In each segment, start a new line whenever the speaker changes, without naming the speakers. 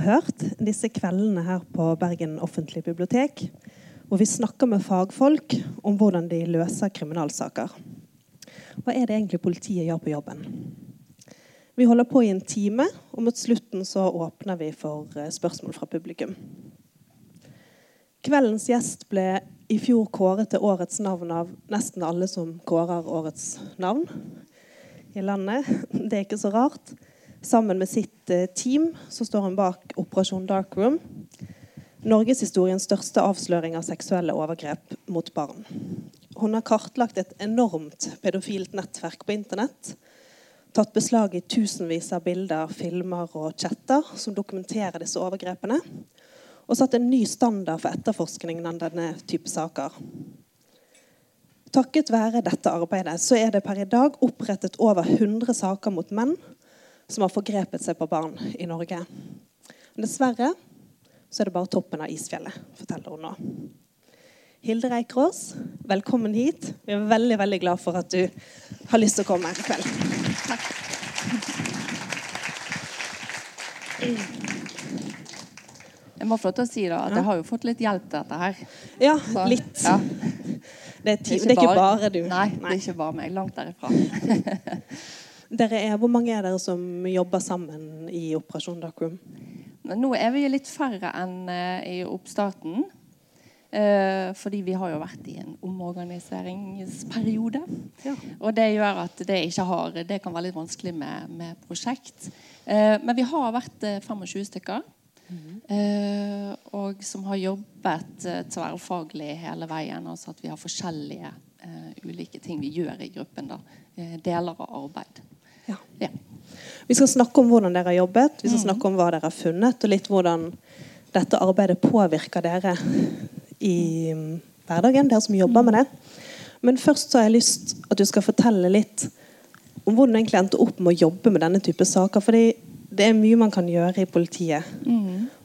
Avhørt, disse kveldene her på Bergen offentlige bibliotek, hvor vi snakker med fagfolk om hvordan de løser kriminalsaker. Hva er det egentlig politiet gjør på jobben? Vi holder på i en time, og mot slutten så åpner vi for eh, spørsmål fra publikum. Kveldens gjest ble i fjor kåret til årets navn av nesten alle som kårer årets navn i landet. Det er ikke så rart. Sammen med sitt eh, team så står hun bak Operasjon Dark Room. Norgeshistoriens største avsløring av seksuelle overgrep mot barn. Hun har kartlagt et enormt pedofilt nettverk på internett. Tatt beslag i tusenvis av bilder, filmer og chatter som dokumenterer disse overgrepene. Og satt en ny standard for etterforskningen av denne type saker. Takket være dette arbeidet så er det per i dag opprettet over 100 saker mot menn som har forgrepet seg på barn i Norge. Men dessverre så er det bare toppen av isfjellet, forteller hun nå. Hilde Reikrås, velkommen hit. Vi er veldig veldig glad for at du har lyst til å komme i kveld. Takk.
Jeg må få lov til å si da, at jeg har jo fått litt hjelp til dette her.
Ja,
Så,
litt.
Ja.
Det, er det er ikke bare du.
Nei, det er ikke bare meg. Langt derifra.
Er, hvor mange er dere som jobber sammen i Operasjon Dark Room?
Nå er vi litt færre enn eh, i oppstarten. Eh, fordi vi har jo vært i en omorganiseringsperiode.
Ja.
Og det gjør at det har Det kan være litt vanskelig med, med prosjekt. Eh, men vi har vært eh, 25 stykker. Eh, og som har jobbet tverrfaglig hele veien. Altså at vi har forskjellige ulike ting vi gjør i gruppen. da Deler av arbeid.
Ja.
Ja.
Vi skal snakke om hvordan dere har jobbet, vi skal snakke om hva dere har funnet, og litt hvordan dette arbeidet påvirker dere i mm, hverdagen, dere som jobber med det. Men først så har jeg lyst at du skal fortelle litt om hvordan du egentlig endte opp med å jobbe med denne type saker. Fordi det er mye man kan gjøre i politiet.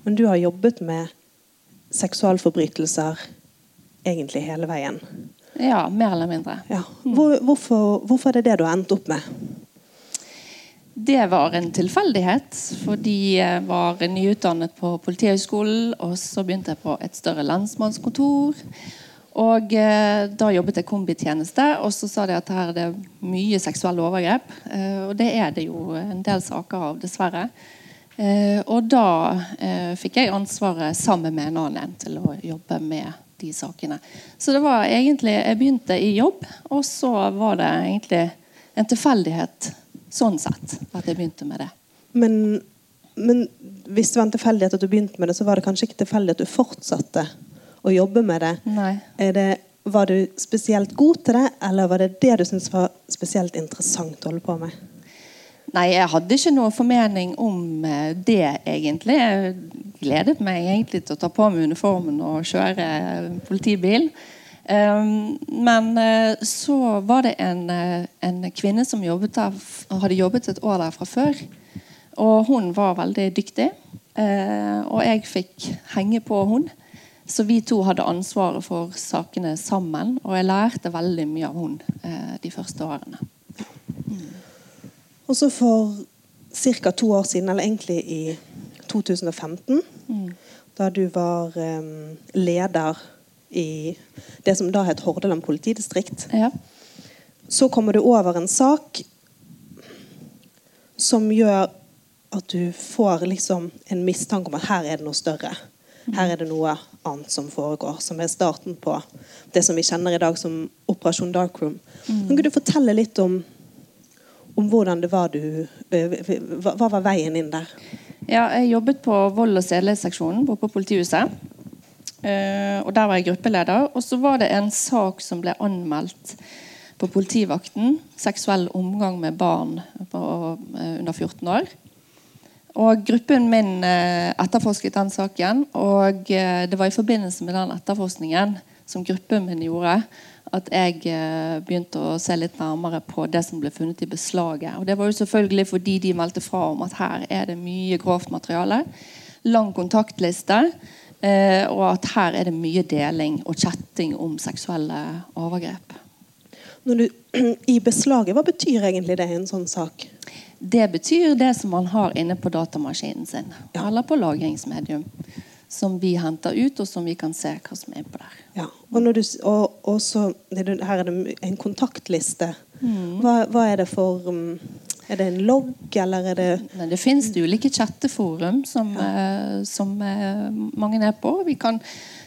Men du har jobbet med seksualforbrytelser egentlig hele veien.
ja, mer eller mindre.
Ja. Hvor, hvorfor, hvorfor er det det du har endt opp med?
Det var en tilfeldighet, fordi jeg var nyutdannet på Politihøgskolen. Og så begynte jeg på et større lensmannskontor. Og eh, Da jobbet jeg kombitjeneste, og så sa de at her er det mye seksuelle overgrep. Eh, og det er det jo en del saker av, dessverre. Eh, og da eh, fikk jeg ansvaret sammen med en annen til å jobbe med de sakene. Så det var egentlig Jeg begynte i jobb, og så var det egentlig en tilfeldighet sånn sett at jeg begynte med det.
Men, men hvis det var en tilfeldighet at du begynte med det, så var det kanskje ikke tilfeldig at du fortsatte å jobbe med det.
Nei.
Er det var du spesielt god til det, eller var det det du syntes var spesielt interessant å holde på med?
Nei, jeg hadde ikke noe formening om eh, det, egentlig. Jeg gledet meg egentlig til å ta på meg uniformen og kjøre politibil. Um, men eh, så var det en, eh, en kvinne som jobbet der, hadde jobbet et år der fra før. Og hun var veldig dyktig. eh, og jeg fikk henge på hun. Så vi to hadde ansvaret for sakene sammen. Og jeg lærte veldig mye av hun de første årene.
Og så for ca. to år siden, eller egentlig i 2015, da du var um, leder i det som da het Hordaland politidistrikt,
Ja.
så kommer du over en sak som gjør at du får liksom en mistanke om at her er det noe større. Her er det noe annet som foregår, som er starten på det som vi kjenner i dag som Operasjon Dark Room. Kan du fortelle litt om, om hvordan det var du hva, hva var veien inn der?
Ja, jeg jobbet på vold- og sedelighetsseksjonen på politihuset. Eh, og Der var jeg gruppeleder. Og så var det en sak som ble anmeldt på politivakten. Seksuell omgang med barn på, eh, under 14 år. Og Gruppen min eh, etterforsket den saken. Og det var i forbindelse med den etterforskningen som gruppen min gjorde, at jeg begynte å se litt nærmere på det som ble funnet i beslaget. Og Det var jo selvfølgelig fordi de meldte fra om at her er det mye grovt materiale. Lang kontaktliste. Eh, og at her er det mye deling og chatting om seksuelle overgrep.
Du, I beslaget, hva betyr egentlig det i en sånn sak?
Det betyr det som man har inne på datamaskinen sin,
Ja.
eller på lagringsmedium. Som vi henter ut, og som vi kan se hva som er på der.
Ja. Og, du, og, og så, er- her er det en kontaktliste.
Mm.
Hva, hva er det for um, Er det en logg, eller er det
Men det finnes ulike chatteforum som, eh, som eh, mange er på. Vi kan,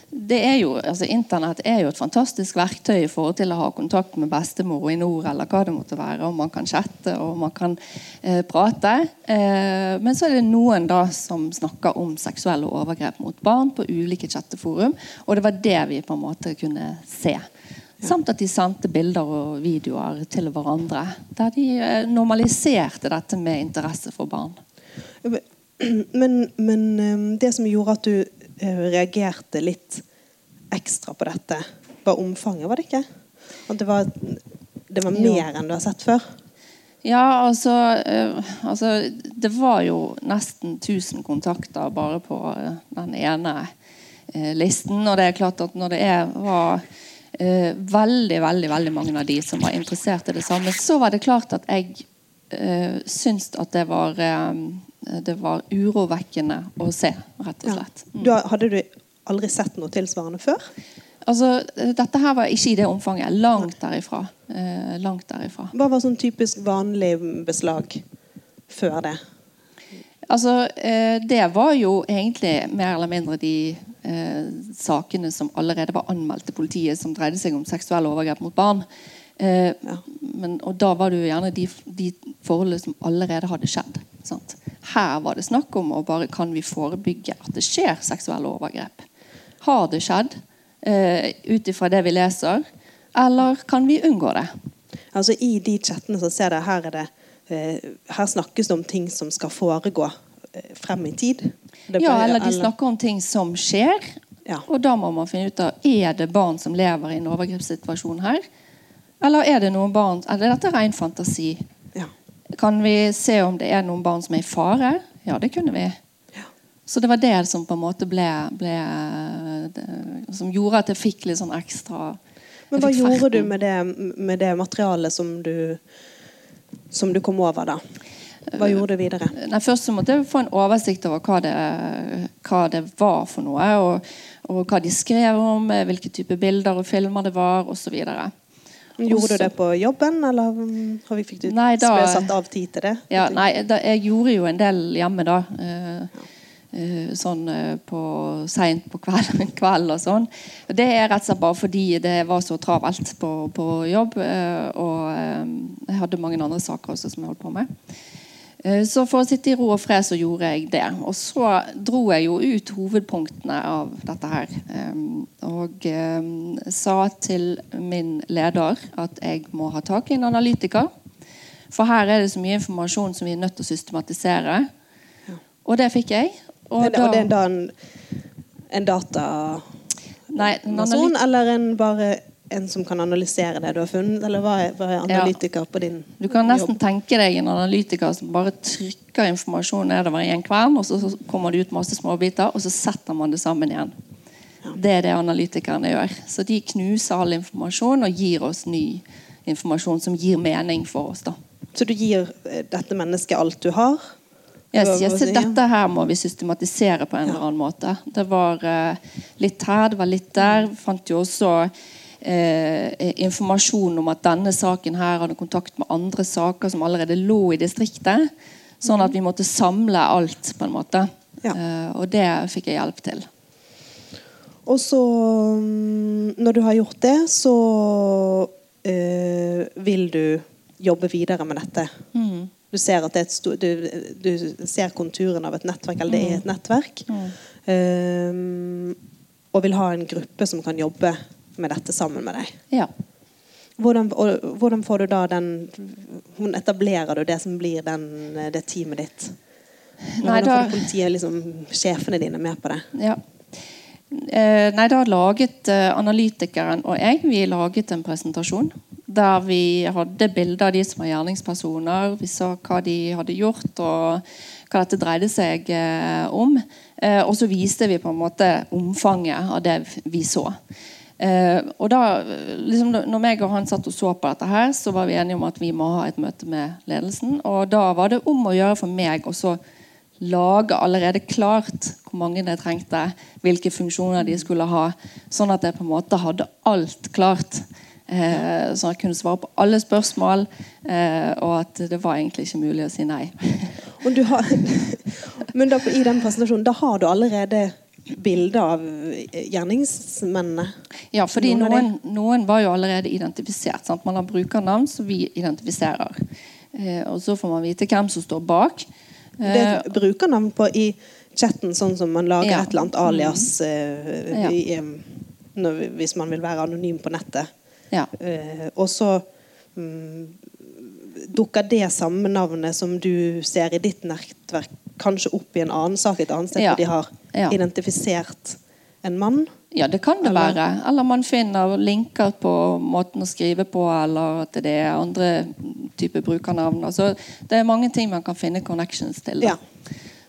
det er jo, altså Internett er jo et fantastisk verktøy i forhold til å ha kontakt med bestemor i nord, eller hva det måtte være. og Man kan chatte og man kan eh, prate. Eh, men så er det noen da som snakker om seksuelle overgrep mot barn på ulike chatteforum. Og det var det vi på en måte kunne se. Samt at de sendte bilder og videoer til hverandre. Der de eh, normaliserte dette med interesse for barn.
Men, men um, det som gjorde at du eh, reagerte litt ekstra på dette, var omfanget, var det ikke? At det var, det var mer enn du har sett før?
Ja, altså, eh, altså Det var jo nesten 1000 kontakter bare på eh, den ene eh, listen. Og det er klart at når det er, var eh, veldig, veldig, veldig mange av de som var interessert i det samme, så var det klart at jeg eh, syntes at det var eh, det var urovekkende å se, rett og slett.
Mm. Du, hadde du aldri sett noe tilsvarende før?
Altså, eh, dette her var ikke i det omfanget. Langt derifra. Eh, langt derifra.
Hva var sånn typisk vanlig beslag før det?
Altså, eh, det var jo egentlig mer eller mindre de eh, sakene som allerede var anmeldt til politiet, som dreide seg om seksuelle overgrep mot barn. Eh, men, og da var det jo gjerne de, de forholdene som allerede hadde skjedd. Sant? Her var det snakk om å bare kan vi forebygge at det skjer seksuelle overgrep. Har det skjedd eh, ut ifra det vi leser, eller kan vi unngå det?
Altså I de chattene så ser det her er det Her snakkes det om ting som skal foregå eh, frem i tid. Det
Ja, eller de snakker om ting som skjer.
Ja.
Og da må man finne ut av er det barn som lever i en overgrepssituasjon her. Eller er det noen barn Eller dette er ren fantasi.
Ja.
Kan vi se om det er noen barn som er i fare? Ja, det kunne vi.
Ja.
Så det var det som på en måte ble, ble det, Som gjorde at jeg fikk litt sånn ekstra
Men hva gjorde du med det, med det materialet som du, som du kom over, da? Hva
Eh,
gjorde du videre?
Nei, først så måtte jeg få en oversikt over hva det, hva det var for noe. Og, og hva de skrev om, eh, hvilke type bilder og filmer det var osv.
Gjorde
Også-
du det på jobben, eller har vi fikk du
Nei, da-
satt av tid til det?
Ja, nei, da, jeg gjorde jo en del hjemme da. Eh, sånn eh, på seint på kveld, kveld og sånn. Det er rett og slett bare fordi det var så travelt på, på jobb. eh, og eh, jeg hadde mange andre saker også som jeg holdt på med. Eh, Så for å sitte i ro og fred så gjorde jeg det. Og så dro jeg jo ut hovedpunktene av dette her. Og sa til min leder at jeg må ha tak i en analytiker. For her er det så mye informasjon som vi er nødt til å systematisere. Og det fikk jeg.
Og, det, og det er da en, en dataperson, eller en bare en som kan analysere det du har funnet? Eller hva er, hva er analytiker på din jobb?
Du kan nesten
jobb?
tenke deg en analytiker som bare trykker informasjon nedover i en kvern, og så kommer det ut masse småbiter, og så setter man det sammen igjen. Det er det analytikerne gjør. Så de knuser all informasjon og gir oss ny informasjon som gir mening for oss. da.
Så du gir eh, dette mennesket alt du har? Yes,
så dette her må vi systematisere på en eller annen måte. Det var eh, litt her, det var litt der. Vi fant jo også eh, informasjon om at denne saken her hadde kontakt med andre saker som allerede lå i distriktet. Sånn at vi måtte samle alt, på en måte.
Ja.
Eh, og det fikk jeg hjelp til.
Og så, mm, når du har gjort det, så eh, vil du jobbe videre med dette.
Mm.
Du ser, er et du, du ser konturen av et nettverk, eller det er et
Mm.
nettverk. Eh, og vil ha en gruppe som kan jobbe med dette sammen med deg.
Ja.
Hvordan, og, hvordan får du da den Hvordan etablerer du det som blir den, det teamet ditt?
Nei,
Hvordan
da-
får politiet, liksom, sjefene dine med på det?
Ja. Eh, nei, da laget eh, analytikeren og jeg vi laget en presentasjon der vi hadde bilder av de som var gjerningspersoner. Vi så hva de hadde gjort, og hva dette dreide seg eh, om. Eh, og så viste vi på en måte omfanget av det vi så. Eh, og da, liksom, når meg og han satt og så på dette, her, så var vi enige om at vi må ha et møte med ledelsen. Og da var det om å gjøre for meg å lage allerede klart hvor mange de trengte, hvilke funksjoner de skulle ha, sånn at jeg på en måte hadde alt klart. Eh, så jeg kunne svare på alle spørsmål, eh, og at det var egentlig ikke mulig å si nei.
har, men da, i den presentasjonen, da har du allerede bilde av gjerningsmennene?
Ja, fordi noen, noen, var jo allerede identifisert. Sant? Man har brukernavn som vi identifiserer. Eh, og så får man vite hvem som står bak.
Eh, det er brukernavn på i chatten, sånn som man lager ja. et eller annet alias mm. ja. i, når, hvis man vil være anonym på nettet.
Ja.
Uh, og så um, dukker det samme navnet som du ser i ditt nettverk, kanskje opp i en annen sak et annet sted ja. hvor de har ja. identifisert en mann?
Ja, det kan det eller? være. Eller man finner linker på måten å skrive på, eller at det er andre typer brukernavn. Altså, det er mange ting man kan finne connections til. Ja.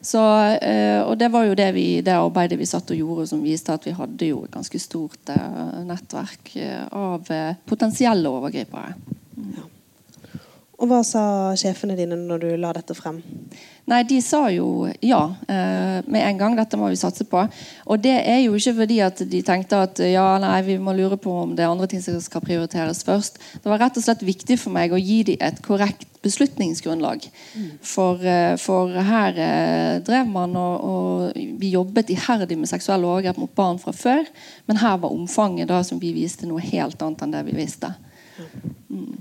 Så, eh, og det var jo det, vi, det, arbeidet vi satt og gjorde, som viste at vi hadde jo et ganske stort eh, nettverk eh, av potensielle overgripere. Ja.
Og Hva sa sjefene dine når du la dette frem?
Nei, De sa jo ja eh, med en gang. Dette må vi satse på. Og det er jo ikke fordi at de tenkte at ja, nei, vi må lure på om det er andre ting som skal prioriteres først. Det var rett og slett viktig for meg å gi dem et korrekt beslutningsgrunnlag. Mm. For, eh, for, her eh, drev man og, og, vi jobbet iherdig med seksuelle overgrep mot barn fra før. Men her var omfanget da som vi viste noe helt annet enn det vi visste.
Mm.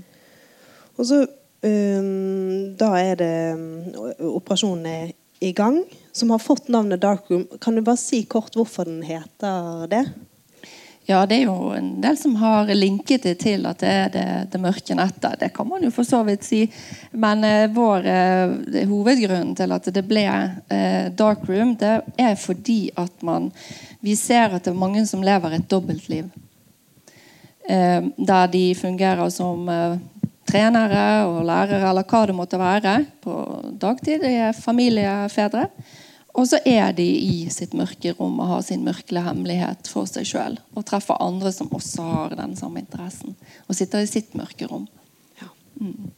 Og så Um, da er det um, Operasjonen er i gang, som har fått navnet Dark Room. Kan du bare si kort hvorfor den heter det?
Ja, det er jo en del som har linket det til at det er det, det mørke nettet. Det kan man jo for så vidt si. Men eh, vår eh, hovedgrunn til at det ble eh, dark room, det er fordi at man Vi ser at det er mange som lever et dobbeltliv. Eh, der de fungerer som eh, trenere og lærere eller hva det måtte være på dagtid. De er familiefedre. Og så er de i sitt mørke rom og har sin mørkle hemmelighet for seg sjøl. Og treffer andre som også har den samme interessen. Og sitter i sitt mørke rom. Ja. Mm.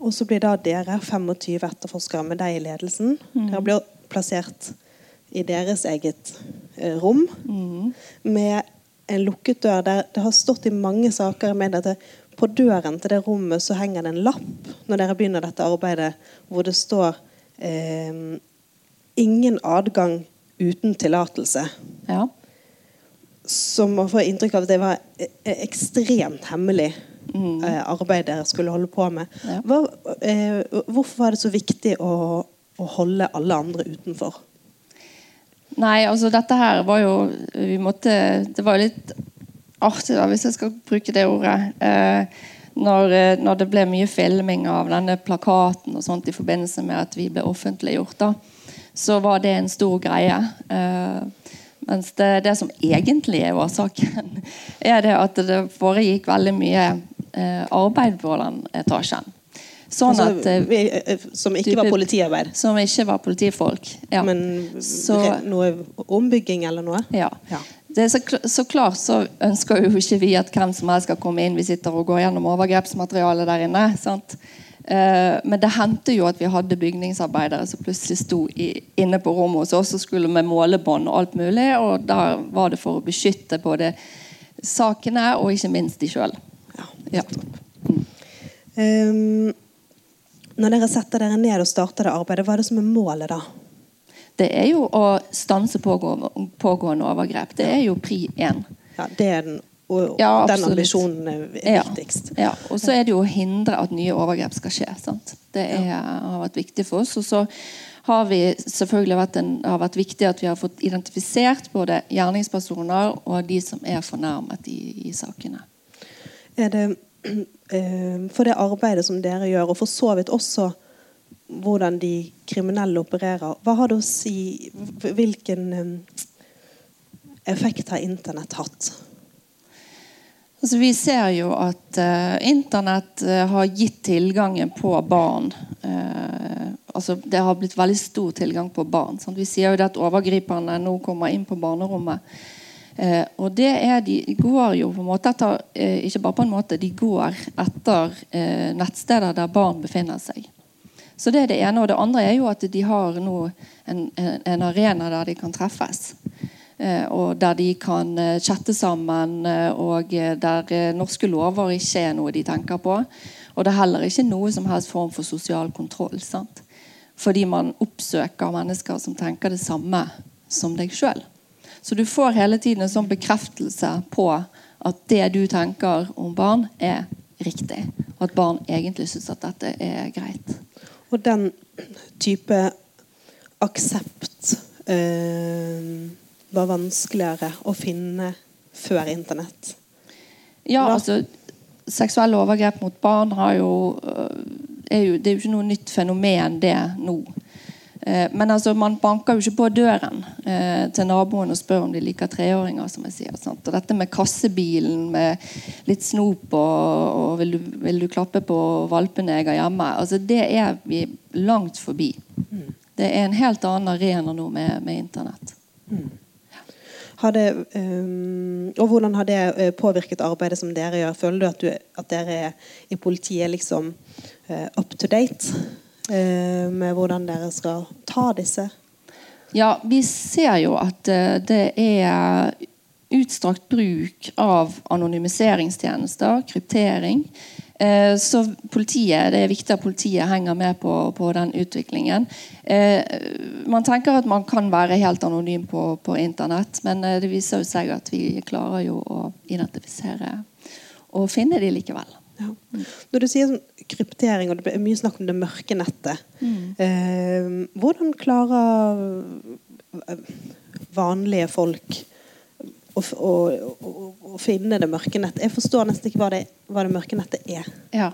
Og så blir da dere 25 etterforskere med deg i ledelsen. Mm. Dere blir plassert i deres eget eh, rom mm. med en lukket dør. Der det har stått i mange saker med dette på døren til det rommet så henger det en lapp når dere begynner dette arbeidet, hvor det står eh, 'Ingen adgang uten tillatelse'.
Ja.
Som man får inntrykk av at det var e-, e-, ekstremt hemmelig mm. eh, arbeid dere skulle holde på med. Ja. Hva, eh, hvorfor var det så viktig å, å holde alle andre utenfor?
Nei, altså dette her var jo vi måtte, Det var litt artig, da, hvis jeg skal bruke det ordet. Eh, når, eh, når, det ble mye filming av denne plakaten og sånt i forbindelse med at vi ble offentliggjort, da, så var det en stor greie. Eh, mens det, det, som egentlig er årsaken, er det at det foregikk veldig mye eh, arbeid på den etasjen.
Sånn altså, at, altså, som ikke var politiarbeid?
Som ikke var politifolk. Ja.
Men så, noe ombygging eller noe?
Ja. ja så, så, klart så ønsker jo ikke vi at hvem som helst skal komme inn. Vi sitter og går gjennom overgrepsmaterialet der inne. sant? Uh, men det hendte jo at vi hadde bygningsarbeidere som plutselig sto inne på rommet hos oss og skulle med målebånd og alt mulig. Og da var det for å beskytte både sakene og ikke minst de sjøl. Ja. ja.
Um, når dere setter dere ned og starter det arbeidet, hva er det som er målet da?
Det er jo å stanse pågående overgrep. Det er jo pri én.
Ja, det er den, og ja, den ambisjonen er viktigst.
Ja, ja. Og så er det jo å hindre at nye overgrep skal skje. Sant? Det er, har vært viktig for oss. Og så har vi selvfølgelig vært, en, har vært viktig at vi har fått identifisert både gjerningspersoner og de som er fornærmet i, i sakene.
Er det eh, for det arbeidet som dere gjør, og for så vidt også hvordan de kriminelle opererer. Hva har det å si Hvilken effekt har Internett hatt?
Altså, vi ser jo at uh, Internett uh, har gitt tilgangen på barn uh, altså, Det har blitt veldig stor tilgang på barn. Sant? Vi sier jo at overgriperne nå kommer inn på barnerommet. Eh, og det er de går jo på en måte etter eh, Ikke bare på en måte, de går etter eh, nettsteder der barn befinner seg. Så det er det ene. Og det andre er jo at de har nå en, en arena der de kan treffes. Eh, og der de kan eh, chatte sammen, eh, og der norske lover ikke er noe de tenker på. Og det er heller ikke noe som helst form for sosial kontroll. Sant? Fordi man oppsøker mennesker som tenker det samme som deg sjøl. Så du får hele tiden en sånn bekreftelse på at det du tenker om barn, er riktig. Og at barn egentlig syns at dette er greit.
Og den type aksept eh var vanskeligere å finne før Internett?
Ja, altså Seksuelle overgrep mot barn jo, øh, er jo, det er jo ikke noe nytt fenomen, det nå. Eh, men altså, man banker jo ikke på døren eh, til naboen og spør om de liker treåringer. som jeg sier. Sant? Og dette med kassebilen med litt snop og, og vil, du, vil, du, klappe på valpeneger hjemme? Altså, det er vi langt forbi. Mm. Det er en helt annen arena nå med, med Internett. Mm.
Det, um, og hvordan har det eh, påvirket arbeidet som dere gjør? Føler du at, du, at dere i politiet liksom uh, up to date med hvordan dere skal ta disse?
Ja, vi ser jo at uh, det er utstrakt bruk av anonymiseringstjenester, kryptering. Eh, så politiet, det er viktig at politiet henger med på, på den utviklingen. Eh, man tenker at man kan være helt anonym på, på Internett, men eh, det viser seg at vi klarer jo å identifisere og finne de likevel. Ja.
Når du sier sånn kryptering, og det er mye snakk om det mørke nettet mm. eh, Hvordan klarer vanlige folk å, å, å, finne det mørke nettet. Jeg forstår nesten ikke hva det, hva det mørke nettet er.
Ja.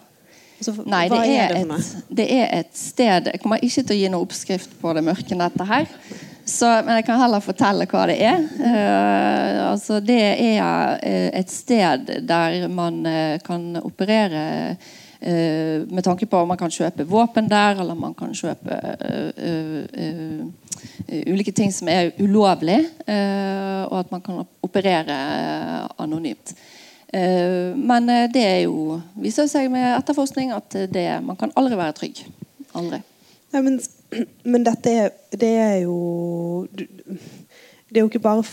Altså, Nei, det er, er det, et, det er, et, sted Jeg kommer ikke til å gi noen oppskrift på det mørke nettet her. Så, men jeg kan heller fortelle hva det er. Uh, altså, det er uh, et sted der man uh, kan operere med tanke på om man kan kjøpe våpen der, eller man kan kjøpe ulike ting som er ulovlig, og at man kan operere anonymt. Men det er jo, viser seg med etterforskning at det, man kan aldri være trygg. Aldri.
Ja, men, men, dette er, det er jo Det er jo ikke bare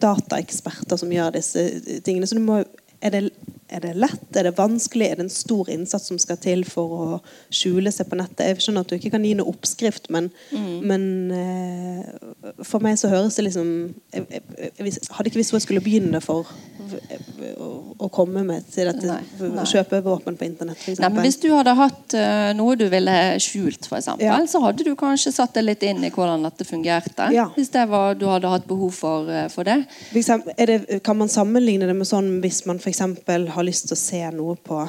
dataeksperter som gjør disse tingene. så du må er det, er det, lett? Er det vanskelig? Er det en stor innsats som skal til for å skjule seg på nettet? Jeg skjønner at du ikke kan gi noe oppskrift, men, mm. men uh, for meg så høres det liksom jeg, jeg, jeg, Hadde ikke visst hvor jeg skulle begynne for å, å komme med til dette nei, nei. kjøpe våpen på internett.
f.eks. hvis du hadde hatt uh, noe du ville skjult, eksempel, ja. så hadde du kanskje satt deg litt inn i hvordan dette fungerte. Ja. Hvis det var, du hadde hatt behov for, uh, for det.
det. Kan man sammenligne det med sånn hvis man f.eks. har lyst til å se noe på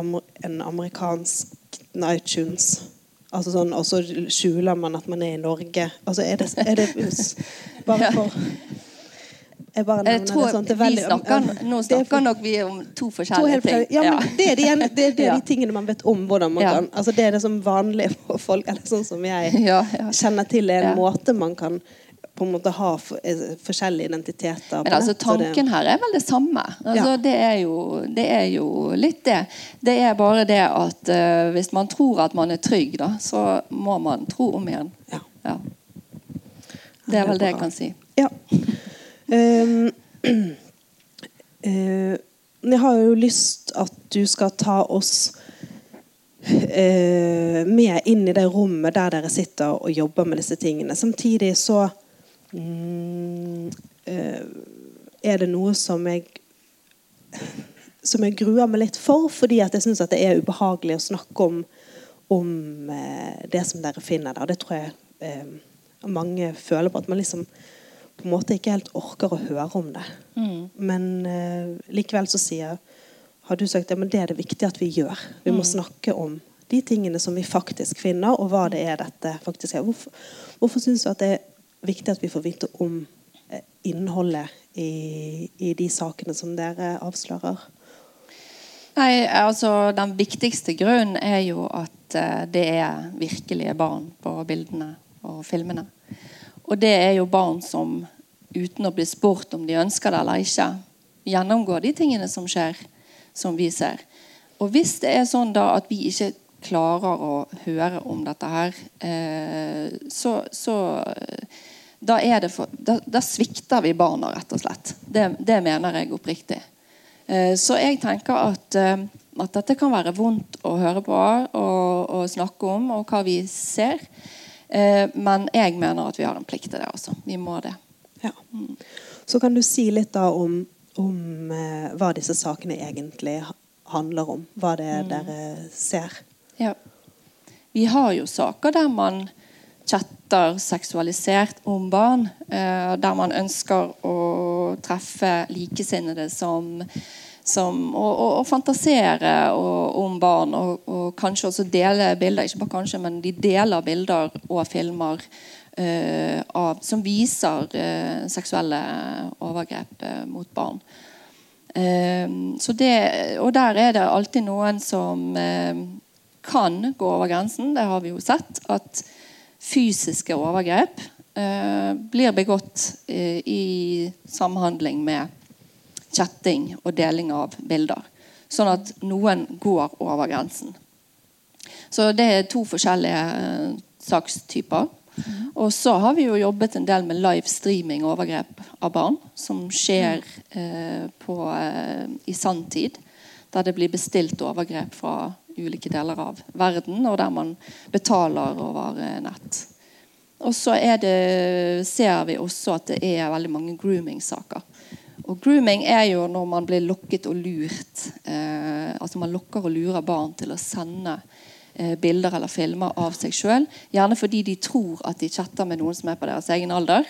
en amerikansk iTunes Altså sånn, og så skjuler man at man er i Norge. Altså er det, er det bare for
jeg bare nevner jeg tror, det sånn det veldig, snakker, Nå snakker for, nok vi om to forskjellige to ting.
Ja, ja. Det er, de, det, er de, tingene man vet om. hvordan man ja. kan altså Det er det som vanlige folk, eller sånn som jeg kjenner til, er en måte man kan på en måte ha eh, forskjellige identiteter.
Men altså Tanken her er vel det samme. Altså, det, er jo, det, er jo, litt det. Det er bare det at uh, hvis man tror at man er trygg, da, så må man tro om igjen. Ja. Det er vel det jeg kan si.
Ja. Um, uh, jeg har jo lyst at du skal ta oss uh, med inn i det rommet der dere sitter og jobber med disse tingene. Samtidig så um, uh, er det noe som jeg som jeg gruer meg litt for, fordi at jeg syns det er ubehagelig å snakke om, om det som dere finner der. Det tror jeg mange føler på. At man liksom på en måte ikke helt orker å høre om det. Mm. Men eh, likevel så sier har du sagt ja, men det er det viktig at vi gjør. Vi må mm. snakke om de tingene som vi faktisk finner, og hva det er dette faktisk er. Hvorfor, hvorfor syns du at det er viktig at vi får vite om uh, innholdet i, i, de sakene som dere avslører?
Nei, altså Den viktigste grunnen er jo at uh, det er virkelige barn på bildene og filmene. Og det er jo barn som uten å bli spurt om de ønsker det eller ikke, gjennomgår de tingene som skjer, som vi ser. Og hvis det er sånn da at vi ikke klarer å høre om dette her, eh, så, så da, for, da, da, svikter vi barna, rett og slett. Det, det mener jeg oppriktig. Eh, så jeg tenker at, eh, at, dette kan være vondt å høre på og, og snakke om, og hva vi ser. Eh, men jeg mener at vi har en plikt til det. også. Vi må det.
Ja. Så kan du si litt da om, om hva disse sakene egentlig handler om? Hva det er mm. dere ser?
Ja. Vi har jo saker der man chatter seksualisert om barn. Eh, der man ønsker å treffe likesinnede som, som og, og, og, fantasere og, om barn. Og, og, kanskje også dele bilder. Ikke bare kanskje, men de deler bilder og filmer uh, av, som viser uh, seksuelle overgrep uh, mot barn. så det, og der er det alltid noen som kan gå over grensen. Det har vi jo sett. At fysiske overgrep eh, blir begått eh, i samhandling med chatting og deling av bilder. Sånn at noen går over grensen. Så det er to forskjellige eh, sakstyper. Mm. Og så har vi jo jobbet en del med livestreaming overgrep av barn. Som skjer eh, på, eh, i sanntid. Der det blir bestilt overgrep fra ulike deler av verden, og der man betaler over eh, nett. Og så ser vi også at det er veldig mange grooming-saker. Og Grooming er jo når man blir lokket og lurt. Eh, altså Man lokker og lurer barn til å sende eh, bilder eller filmer av seg sjøl. Gjerne fordi de tror at de chatter med noen som er på deres egen alder.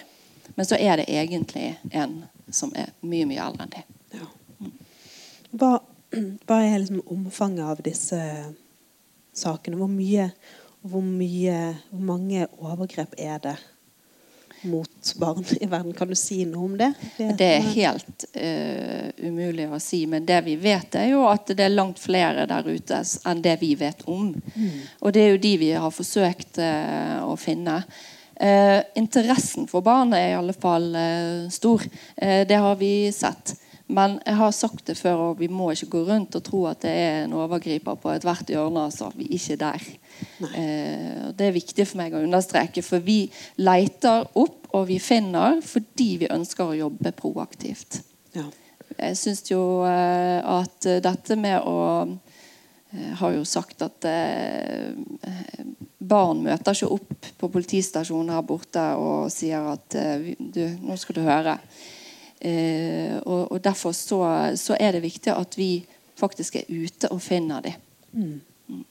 Men så er det egentlig en som er mye, mye eldre enn de. Ja.
Hva hva er liksom omfanget av disse sakene? Hvor mye, hvor mye Hvor mange overgrep er det mot barn i verden? Kan du si noe om det?
Det er helt uh, umulig å si. Men det vi vet, er jo at det er langt flere der ute enn det vi vet om. Mm. Og det er jo de vi har forsøkt uh, å finne. Uh, interessen for barn er i alle fall stor. det har vi sett. Men jeg har sagt det før, og vi må ikke gå rundt og tro at det er en overgriper på ethvert hjørne. altså. Vi er ikke der. Eh, det er viktig for meg å understreke, for vi leter opp og vi finner fordi vi ønsker å jobbe proaktivt. Ja. Jeg syns jo eh, at dette med å jeg eh, har jo sagt at eh, barn møter ikke opp på politistasjonen her borte og sier at eh, du, nå skal du høre. Eh, og, og, Derfor så, så, er det viktig at vi faktisk er ute og finner dem. Mm.
Mm.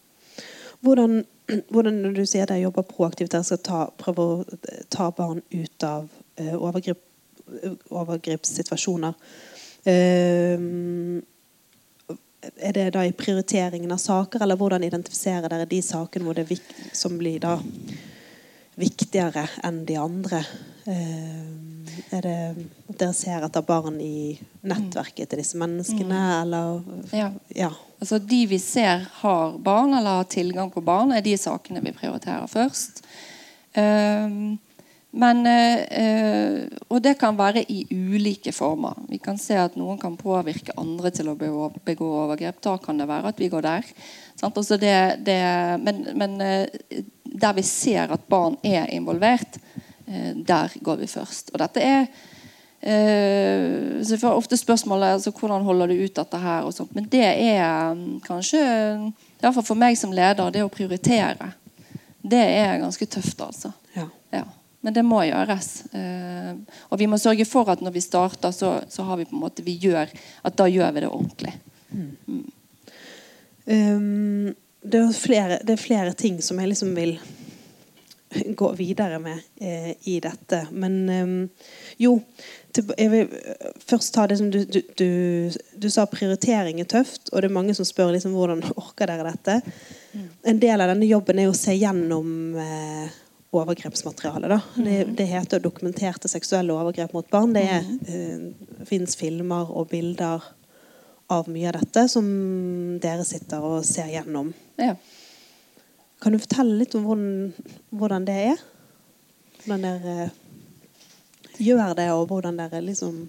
Hvordan, hvordan, når du sier jeg jobber proaktivt, dere skal ta, prøve å ta barn ut av uh, overgrep, overgrepssituasjoner uh, Er det da i prioriteringen av saker, eller hvordan identifiserer dere de sakene det, som blir da viktigere enn de andre? Uh, er det at dere ser etter barn i nettverket til disse menneskene, mm. eller
ja. ja. Altså De vi ser har barn eller har tilgang på barn, er de sakene vi prioriterer først. Um, men, uh, og det kan være i ulike former. Vi kan se at noen kan påvirke andre til å begå overgrep. Da kan det være at vi går der. Altså det, det, men, men uh, der vi ser at barn er involvert, uh, der går vi først. Og dette er Uh, så jeg får ofte spørsmålet altså, hvordan holder du ut dette her. og sånt. Men det er um, kanskje Iallfall for meg som leder, det å prioritere. Det er ganske tøft, altså. Ja. Ja. Men det må gjøres. Uh, og vi må sørge for at når vi starter, så, så, har vi på en måte vi gjør at da gjør vi det ordentlig. Mm. Mm.
Um, det, er flere, det, er flere, ting som jeg liksom vil gå videre med eh, i dette. Men eh, jo jeg vil først ta det som du, du, du, du, sa prioritering er tøft, og det er mange som spør liksom, hvordan orker dere dette. Mm. En del av denne jobben er å se gjennom eh, overgrepsmateriale. Da. Det, mm. det, heter dokumenterte seksuelle overgrep mot barn. Det er, mm. eh, fins filmer og bilder av mye av dette som dere sitter og ser gjennom. Ja. Kan du fortelle litt om hvordan, hvordan det er? Hvordan dere gjør det, og hvordan dere liksom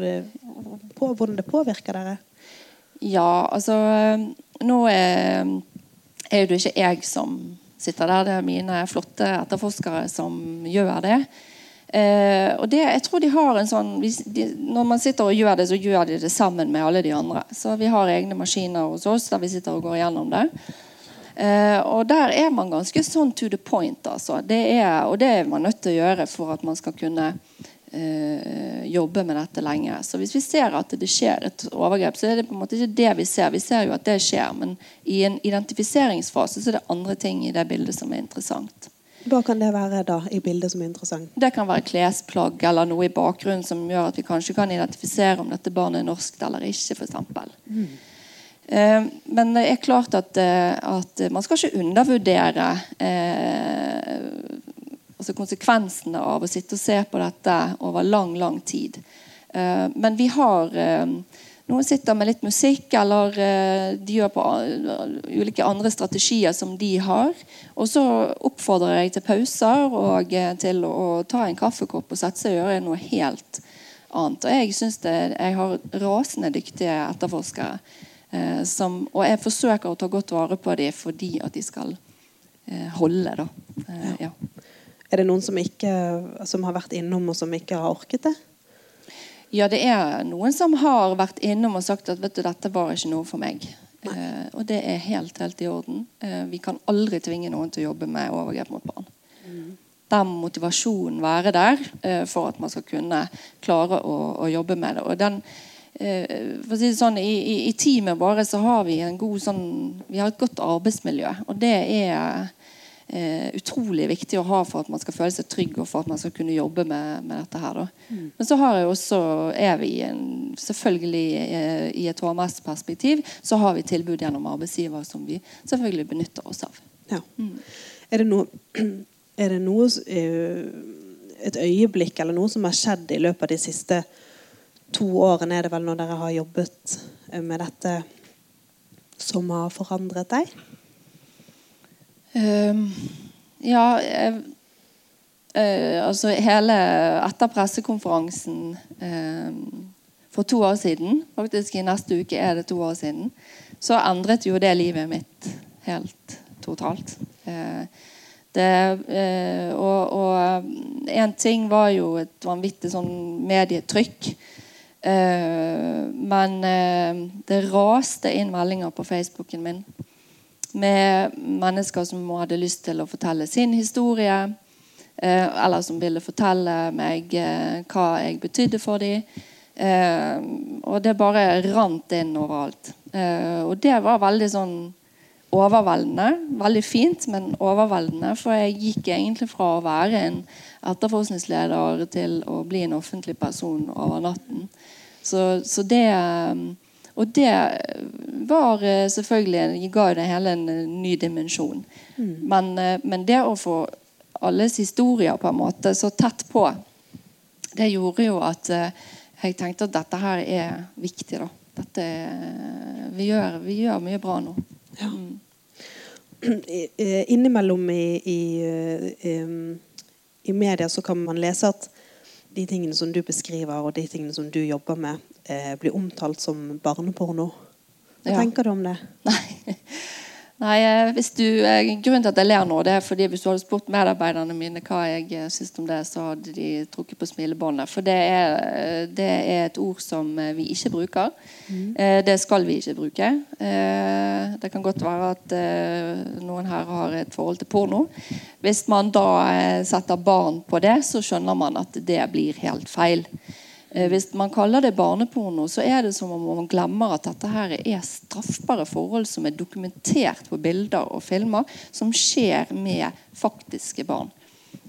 det, på, Hvordan det påvirker dere?
Ja, altså Nå er, er det ikke jeg som sitter der. Det er mine flotte etterforskere som gjør det. Eh, og det, jeg tror de har en sånn de, Når man sitter og gjør det, så gjør de det sammen med alle de andre. Så vi har egne maskiner hos oss der vi sitter og går gjennom det. Eh, og der er man ganske sånn to the point, altså. Det er, og det er man nødt til å gjøre for at man skal kunne eh, jobbe med dette lenge. Så hvis vi ser at det skjer et overgrep, så er det på en måte ikke det vi ser. Vi ser jo at det skjer, men i en identifiseringsfase så er det andre ting i det bildet som er interessant.
Hva kan det være da i bildet som er interessant?
Det kan være klesplagg eller noe i bakgrunnen som gjør at vi kanskje kan identifisere om dette barnet er norskt eller ikke. Eksempel. mm. Eh, men det er klart at, eh, at, man skal ikke undervurdere eh, altså konsekvensene av å sitte og se på dette over lang, lang tid. Eh, men vi har eh, Noen sitter med litt musikk, eller uh, de gjør på ulike andre strategier som de har. Og så oppfordrer jeg til pauser og til å, å ta en kaffekopp og sette seg og gjøre noe helt annet. Og jeg syns jeg har rasende dyktige etterforskere. Som, og jeg forsøker å ta godt vare på dem fordi at de skal holde. da. ja.
Er det noen som, ikke, som har vært innom, og som ikke har orket det?
Ja, det er noen som har vært innom og sagt at vet du, dette var ikke noe for meg. Eh, og det er helt, helt i orden. Eh, vi kan aldri tvinge noen til å jobbe med overgrep mot barn. Mm. Der må motivasjonen være der eh, for at man skal kunne klare å, å jobbe med det. Og den, eh, for å si det sånn, i, i, i teamet vårt så har vi en god sånn, vi har et godt arbeidsmiljø. Og det er eh, utrolig viktig å ha for at man skal føle seg trygg og for at man skal kunne jobbe med, med dette. her. Mm. Men så har jeg også, er vi en, selvfølgelig eh, i et HMS-perspektiv så har vi tilbud gjennom arbeidsgiver som vi selvfølgelig benytter oss av.
Ja. Mm. Er det noe, er det noe eh, et øyeblikk eller noe som har skjedd i løpet av de siste to årene, er det vel når dere har jobbet eh, med dette, som har forandret deg?
Um, ja jeg, uh, Altså hele Etter pressekonferansen for to år siden, faktisk i neste uke er det to år siden, så endret jo det livet mitt helt totalt. Det, og, og en ting var jo et vanvittig sånn medietrykk. Men det raste inn meldinger på Facebooken min med mennesker som hadde lyst til å fortelle sin historie. Eh, eller som ville fortelle meg eh, hva jeg betydde for dem. Eh, og det bare rant inn overalt. Eh, og det var veldig sånn overveldende. Veldig fint, men overveldende. For jeg gikk egentlig fra å være en etterforskningsleder til å bli en offentlig person over natten. Så, så det eh, og det var eh, selvfølgelig ga det hele en eh, ny dimensjon. Mm. Men, eh, men, det å få alles historier på en måte så tett på, det gjorde jo at jeg tenkte at dette her er viktig. da. Dette, vi, gjør, vi gjør mye bra nå. Ja. Mm.
Innimellom i, i, i, media så kan man lese at de tingene som du beskriver, og de tingene som du jobber med, eh, blir omtalt som barneporno. Hva ja. tenker du om det?
Nei. Nei, eh, hvis du, eh, Grunnen til at jeg ler nå, det er fordi hvis du hadde spurt medarbeiderne mine hva jeg eh, syns om det, så hadde de trukket på smilebåndet. For det er, det er, et ord som vi ikke bruker. Mm. Det skal vi ikke bruke. Det kan godt være at noen her har et forhold til porno. Hvis man da setter barn på det, så skjønner man at det blir helt feil. Eh, hvis man kaller det barneporno, så er det som om man glemmer at dette her er straffbare forhold som er dokumentert på bilder og filmer, som skjer med faktiske barn.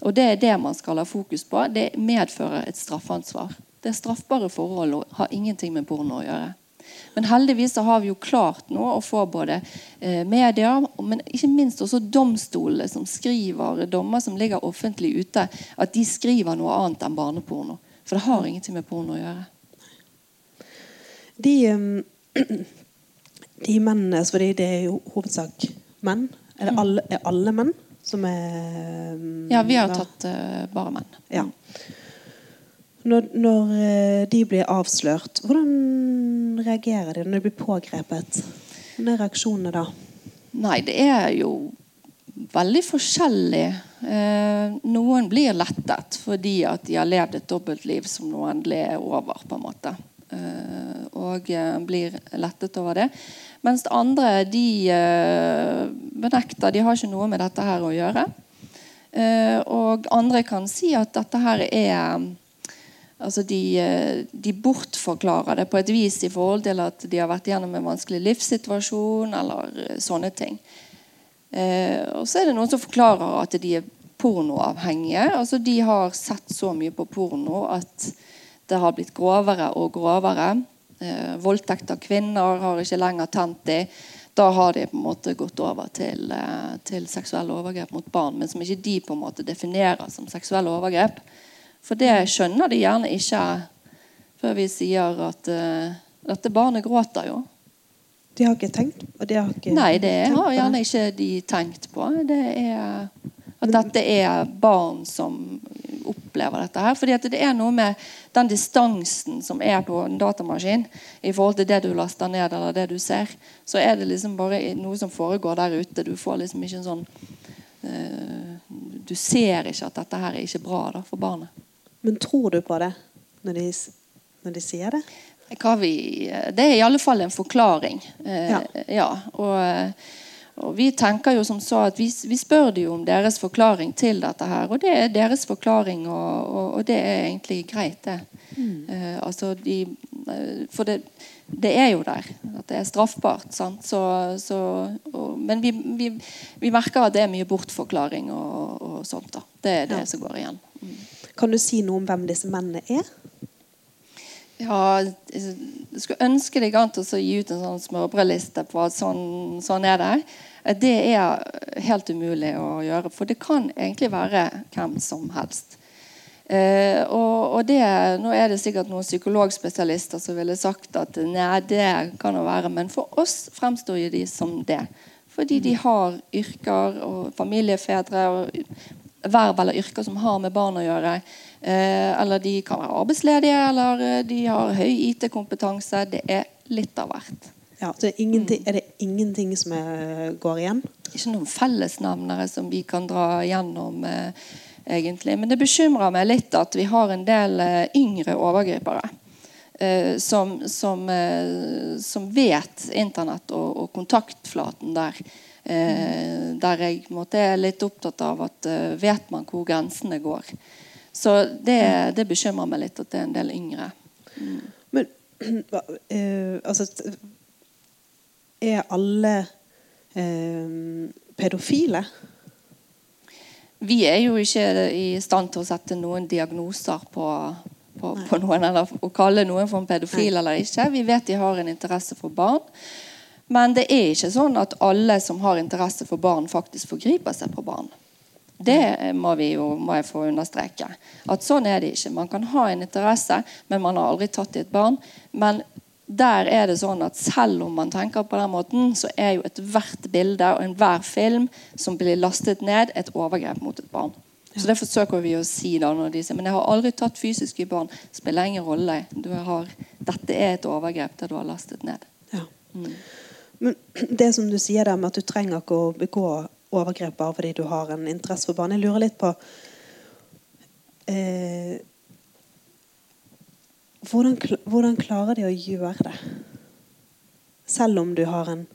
Og Det er det man skal ha fokus på. Det medfører et straffansvar. Det er straffbare forhold og har ingenting med porno å gjøre. Men heldigvis har vi jo klart nå å få både eh, media, men ikke minst også domstolene som skriver dommer som ligger offentlig ute, at de skriver noe annet enn barneporno. For det har ingenting med porno å gjøre.
De, de mennene for det er jo hovedsak menn. Er, mm. alle, er alle menn som er
Ja, vi har tatt uh, bare menn.
Ja. Når, når eh, de blir avslørt, hvordan reagerer de når de blir pågrepet? Hva er reaksjonene da?
Nei, det er jo veldig forskjellig. Eh, noen blir lettet fordi at de har levd et dobbeltliv som nå endelig er over. på en måte. Eh, og eh, blir lettet over det. Mens andre de eh, benekter. De har ikke noe med dette her å gjøre. Eh, og andre kan si at dette her er Altså de, de, bortforklarer det på et vis i forhold til at de har vært gjennom en vanskelig livssituasjon eller sånne ting. Eh, og så er det noen som forklarer at de er pornoavhengige. Altså De har sett så mye på porno at det har blitt grovere og grovere. Eh, voldtekt av kvinner har ikke lenger tent de. Da har de på en måte gått over til, eh, til seksuelle overgrep mot barn, men som ikke de på en måte definerer som seksuelle overgrep. For det skjønner de gjerne ikke før vi sier at uh, dette barnet gråter jo.
De har ikke tenkt på det? ikke
Nei, det har gjerne ikke de tenkt på. Det er at dette er barn som opplever dette her. Fordi det er noe med den distansen som er på en datamaskin i forhold til det du laster ned eller det du ser. Så er det liksom bare noe som foregår der ute. Du får liksom ikke en sånn uh, Du ser ikke at dette her er ikke bra da, for barnet.
Men tror du på det når de, når de sier det?
Vi, det er i alle fall en forklaring. Eh, ja. ja og, og, vi tenker jo som så at vi, vi, spør dem om deres forklaring til dette her. Og det er deres forklaring, og, og, og det er egentlig greit, det. Mm. Eh, altså de, eh, for det, det, er jo der. At det er straffbart. Så, så, men vi, vi, vi, merker at det er mye bortforklaring og, sånt. da. Det er det ja. som går igjen. Mm.
Kan du si noe om hvem disse mennene er?
Ja, jeg skulle ønske deg an til å gi ut en sånn smørbrødliste på at sånn, sånn, er det. Det er helt umulig å gjøre, for det kan egentlig være hvem som helst. Eh, og, og det, Nå er det sikkert noen psykologspesialister som ville sagt at nei, det kan det være, men for oss fremstår de som det. Fordi de har yrker og familiefedre og verv eller yrker som har med barn å gjøre. Eh, eller de kan være arbeidsledige, eller eh, de har høy IT-kompetanse. Det er litt av hvert.
Ja, så er, er det ingenting som er, går igjen?
Ikke noen fellesnevnere som vi kan dra gjennom. Eh, egentlig. Men det bekymrer meg litt at vi har en del eh, yngre overgripere. Som, som, som, vet Internett og, og kontaktflaten der. Eh, der jeg måte, er litt opptatt av at uh, vet man hvor grensene går. Så det, det, bekymrer meg litt at det er en del yngre. Mm.
Men uh, altså Er alle eh, pedofile?
Vi er jo ikke i stand til å sette noen diagnoser på, på, på noen, eller å kalle noen for en pedofil Nei. eller ikke. Vi vet de har en interesse for barn. Men det er ikke sånn at alle som har interesse for barn, faktisk forgriper seg på barn. Det må, vi jo, må jeg få understreke. At Sånn er det ikke. Man kan ha en interesse, men man har aldri tatt i et barn. Men der er det sånn at selv om man tenker på den måten, så er jo ethvert bilde og enhver film som blir lastet ned, et overgrep mot et barn. Så Det forsøker vi å si da når de sier men jeg har aldri tatt fysisk i barn. Spiller ingen rolle. Har, dette er et overgrep der du har lastet ned.
Ja. Mm. Men det som du sier der med at du trenger ikke å begå overgrep bare fordi du har en interesse for barn, jeg lurer litt på eh, hvordan, hvordan, klarer de å gjøre det? Selv om du har en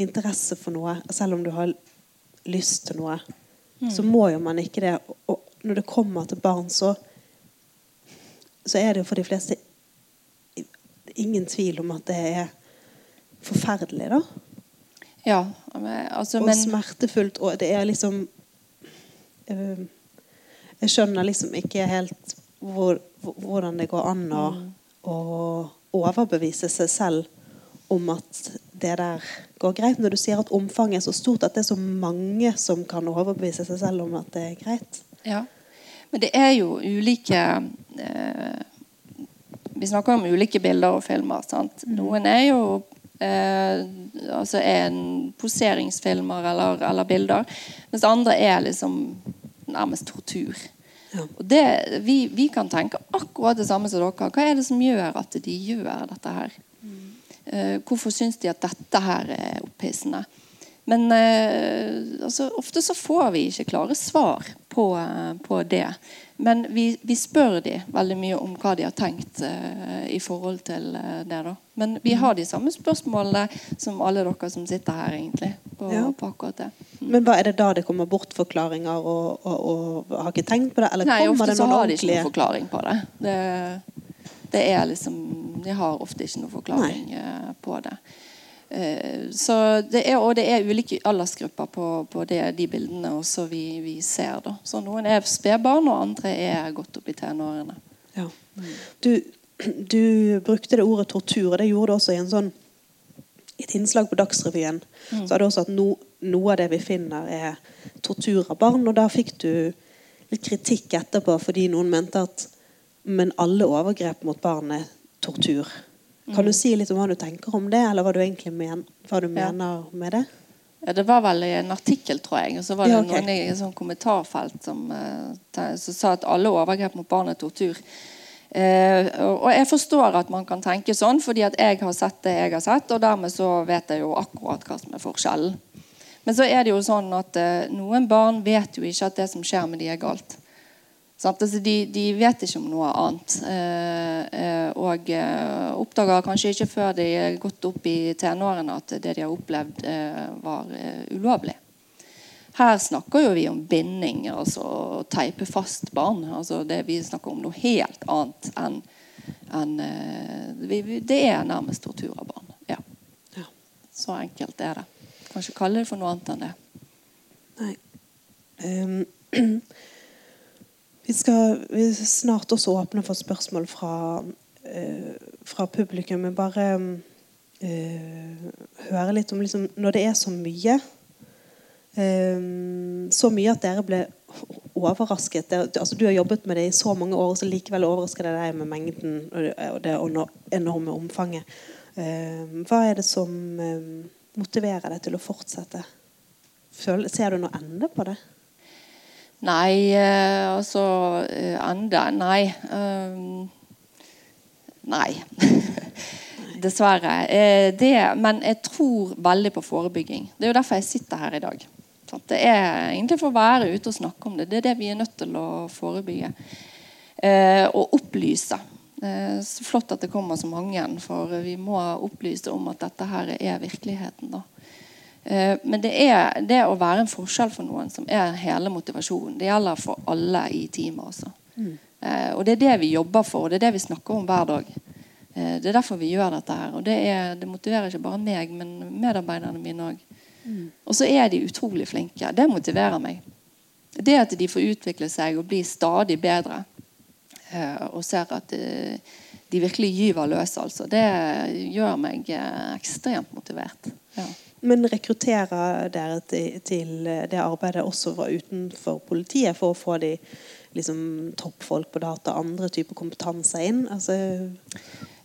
interesse for noe, selv om du har lyst til noe, mm. så må jo man ikke det. Og når det kommer til barn, så, så er det jo for de fleste ingen tvil om at det er forferdelig, da.
Ja, altså,
og smertefullt. Og det er liksom øh, Jeg skjønner liksom ikke helt hvor, hvordan det går an å, mm. å, overbevise seg selv om at det der går greit. Når du sier at omfanget er så stort at det er så mange som kan overbevise seg selv om at det er greit.
Ja, men det er jo ulike eh, Vi snakker om ulike bilder og filmer. Sant? Mm. Noen er jo Eh, altså en poseringsfilmer eller, eller, bilder. Mens andre er liksom nærmest tortur.
Ja.
Og det, vi, vi kan tenke akkurat det samme som dere. Hva er det som gjør at de gjør dette her? Eh, hvorfor syns de at dette her er opphissende? Men eh, altså, ofte så får vi ikke klare svar på, eh, på det. Men vi, vi spør de veldig mye om hva de har tenkt eh, i forhold til eh, det. da. Men vi har de samme spørsmålene som alle dere som sitter her, egentlig. På,
Ja.
på akkurat det.
Men hva er det da det kommer bortforklaringer og, og, og har ikke tenkt på det? Eller
Nei, ofte
det
så har de ikke noen forklaring på det. det. Det er liksom De har ofte ikke noen forklaring eh, på det. Eh, så det er, og det er ulike aldersgrupper på, på det, de bildene også vi, vi ser. Da. Så noen er spedbarn, og andre er godt opp i tenårene.
Ja. Du, du brukte det ordet tortur, og det gjorde du også i en sånn et innslag på Dagsrevyen. Så er det også at no, noe av det vi finner, er tortur av barn. Og da fikk du litt kritikk etterpå fordi noen mente at men alle overgrep mot barn er tortur. Kan du si litt om hva du tenker om det, eller hva du egentlig men, hva du
Ja.
mener med det?
Ja, det var vel i en artikkel, tror jeg. Og så var det
Ja, okay.
noen i et sånn kommentarfelt som, eh, som sa at alle overgrep mot barn er tortur. Eh, og jeg forstår at man kan tenke sånn, fordi at jeg har sett det jeg har sett, og dermed så vet jeg jo akkurat hva som er forskjellen. Men så er det jo sånn at eh, noen barn vet jo ikke at det som skjer med de er galt. Altså, de, de vet ikke om noe annet. Eh, eh, og eh, oppdager kanskje ikke før de er gått opp i tenårene at det de har opplevd, eh, var eh, ulovlig. Her snakker jo vi om binding, altså å teipe fast barn. Altså det, vi snakker om noe helt annet enn en, Det er nærmest tortur av barn. Ja.
Ja.
Så enkelt er det. Kan ikke kalle det for noe annet enn det.
Nei. Ehm, vi skal vi snart også åpne for spørsmål fra, eh, fra publikum. Men bare eh, høre litt om liksom, Når det er så mye ehm, Så mye at dere ble overrasket. Det, altså, du har jobbet med det i så mange år, så likevel overrasker det deg med mengden og og det enorme omfanget. Ehm, hva er det som ehm, motiverer deg til å fortsette? Føl, ser du noe ende på det?
Nei, eh, altså eh, Enda Nei. Um, nei. Dessverre. Det, men jeg tror veldig på forebygging. Det er jo derfor jeg sitter her i dag. Det er egentlig for å være ute og snakke om det. Det er det vi er nødt til å forebygge. Og opplyse. Så flott at det kommer så mange, for vi må opplyse om at dette her er virkeligheten. da. Eh, Men det er det å være en forskjell for noen som er hele motivasjonen. Det gjelder for alle i teamet. også. Mm. Og det er det vi jobber for, og det er det vi snakker om hver dag. Eh, Det er derfor vi gjør dette her. Og det, er, det motiverer ikke bare meg, men medarbeiderne mine òg. Og så er de utrolig flinke. Det motiverer meg. Det at de får utvikle seg og bli stadig bedre, eh, og ser at eh, de virkelig gyver løs, altså, det gjør meg eh, ekstremt motivert. Ja.
Men rekrutterer dere til, til det arbeidet også fra utenfor politiet for å få de liksom, toppfolk på data, andre typer kompetanse inn? Altså,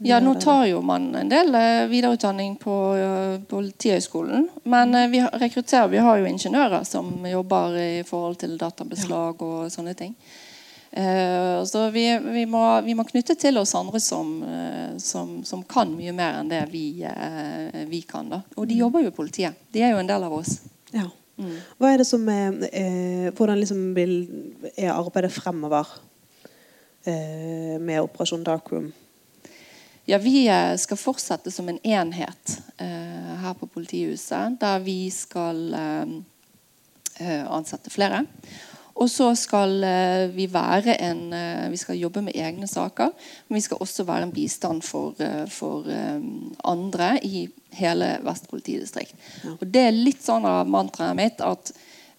Ja, nå tar jo man en del eh, videreutdanning på eh, Politihøgskolen. Men eh, vi rekrutterer, vi har jo ingeniører som jobber i forhold til databeslag og sånne ting. Eh, så vi, vi, må, vi må knytte til oss andre som, eh, som, som kan mye mer enn det vi, eh, vi kan. Da. Og de jobber jo i politiet. De er jo en del av oss.
Ja. Hva er det som er Hvordan liksom vil, er arbeidet fremover med Operasjon Darkroom?
Ja, Vi skal fortsette som en enhet eh, her på politihuset, der vi skal eh, ansette flere. Og så skal eh, vi være en eh, Vi skal jobbe med egne saker, men vi skal også være en bistand for, eh, for andre i hele Vest politidistrikt. Og det er litt sånn av mantraet mitt at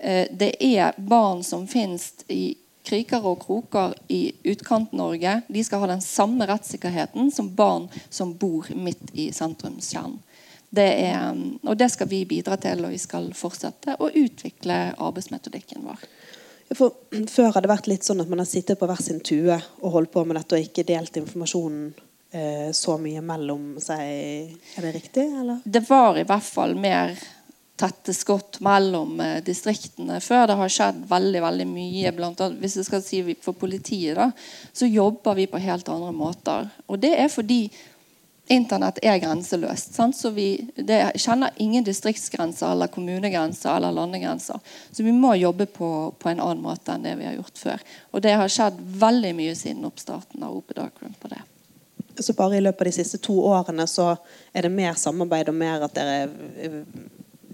det er barn som finnes i kriker og kroker i utkant-Norge. De skal ha den samme rettssikkerheten som barn som bor midt i sentrumskjernen. Det er, og det skal vi bidra til, og vi skal fortsette å utvikle arbeidsmetodikken vår.
For, før har det vært litt sånn at man har sittet på hver sin tue og holdt på med dette og ikke delt informasjonen eh, så mye mellom seg. Er det riktig, eller?
Det var i hvert fall mer tette skott mellom eh, distriktene før det har skjedd veldig veldig mye. Blant annet, hvis jeg skal si For politiet da, så jobber vi på helt andre måter. Og det er fordi Internett er grenseløst. Sant? Så vi det kjenner ingen distriktsgrenser eller kommunegrenser eller landegrenser. Så vi må jobbe på, på, en annen måte enn det vi har gjort før. Og det har skjedd veldig mye siden oppstarten av Ope Darkroom på det.
Så bare i løpet av de siste to årene så er det mer samarbeid og mer at dere